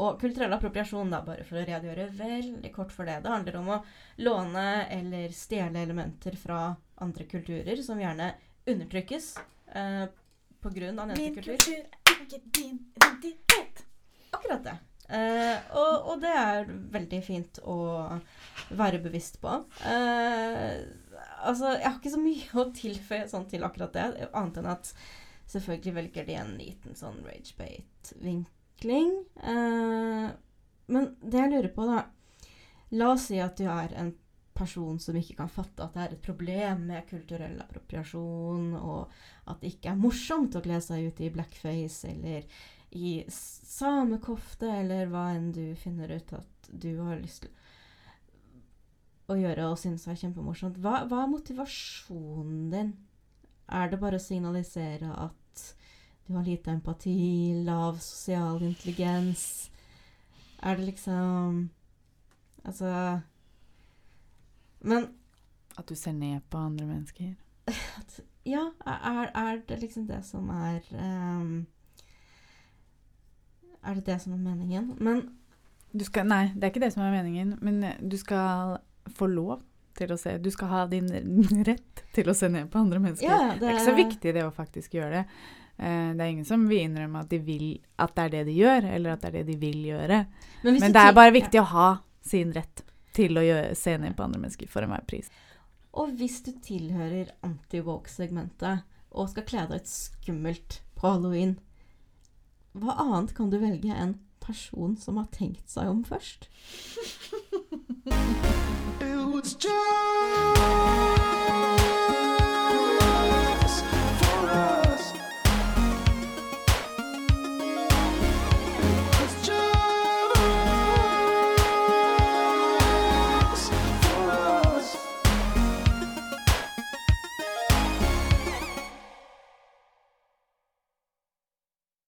Og kulturell appropriasjon, da, bare for å redegjøre veldig kort for det, det handler om å låne eller stjele elementer fra andre kulturer som gjerne undertrykkes eh, pga. nevnte kultur. Min kultur er ikke din identitet. Akkurat det. Eh, og, og det er veldig fint å være bevisst på. Eh, altså, jeg har ikke så mye å tilføye sånn til akkurat det, annet enn at selvfølgelig velger de en liten sånn ragebate-vinkling. Eh, men det jeg lurer på, da La oss si at du er en person som ikke kan fatte at det er et problem med kulturell appropriasjon, og at det ikke er morsomt å kle seg ut i blackface eller i samekofte, eller hva enn du finner ut at du har lyst til å gjøre og synes er kjempemorsomt. Hva, hva er motivasjonen din? Er det bare å signalisere at du har lite empati, lav sosial intelligens? Er det liksom Altså Men At du ser ned på andre mennesker? at, Ja, er, er det liksom det som er um, Er det det som er meningen? Men Du skal, nei, det er ikke det som er meningen, men du skal få lov til å se Du skal ha din rett til å se ned på andre mennesker. ja, det, Det er ikke så viktig det å faktisk gjøre det. Eh, Det er ingen som vil innrømme at, de vil, at det er det de gjør, eller at det er det de vil gjøre. Men, Men det er bare viktig å ha sin rett til å gjøre, se ned på andre mennesker for enhver pris. Og hvis du tilhører anti-woke-segmentet og skal kle deg ut skummelt på halloween, hva annet kan du velge enn person som har tenkt seg om først?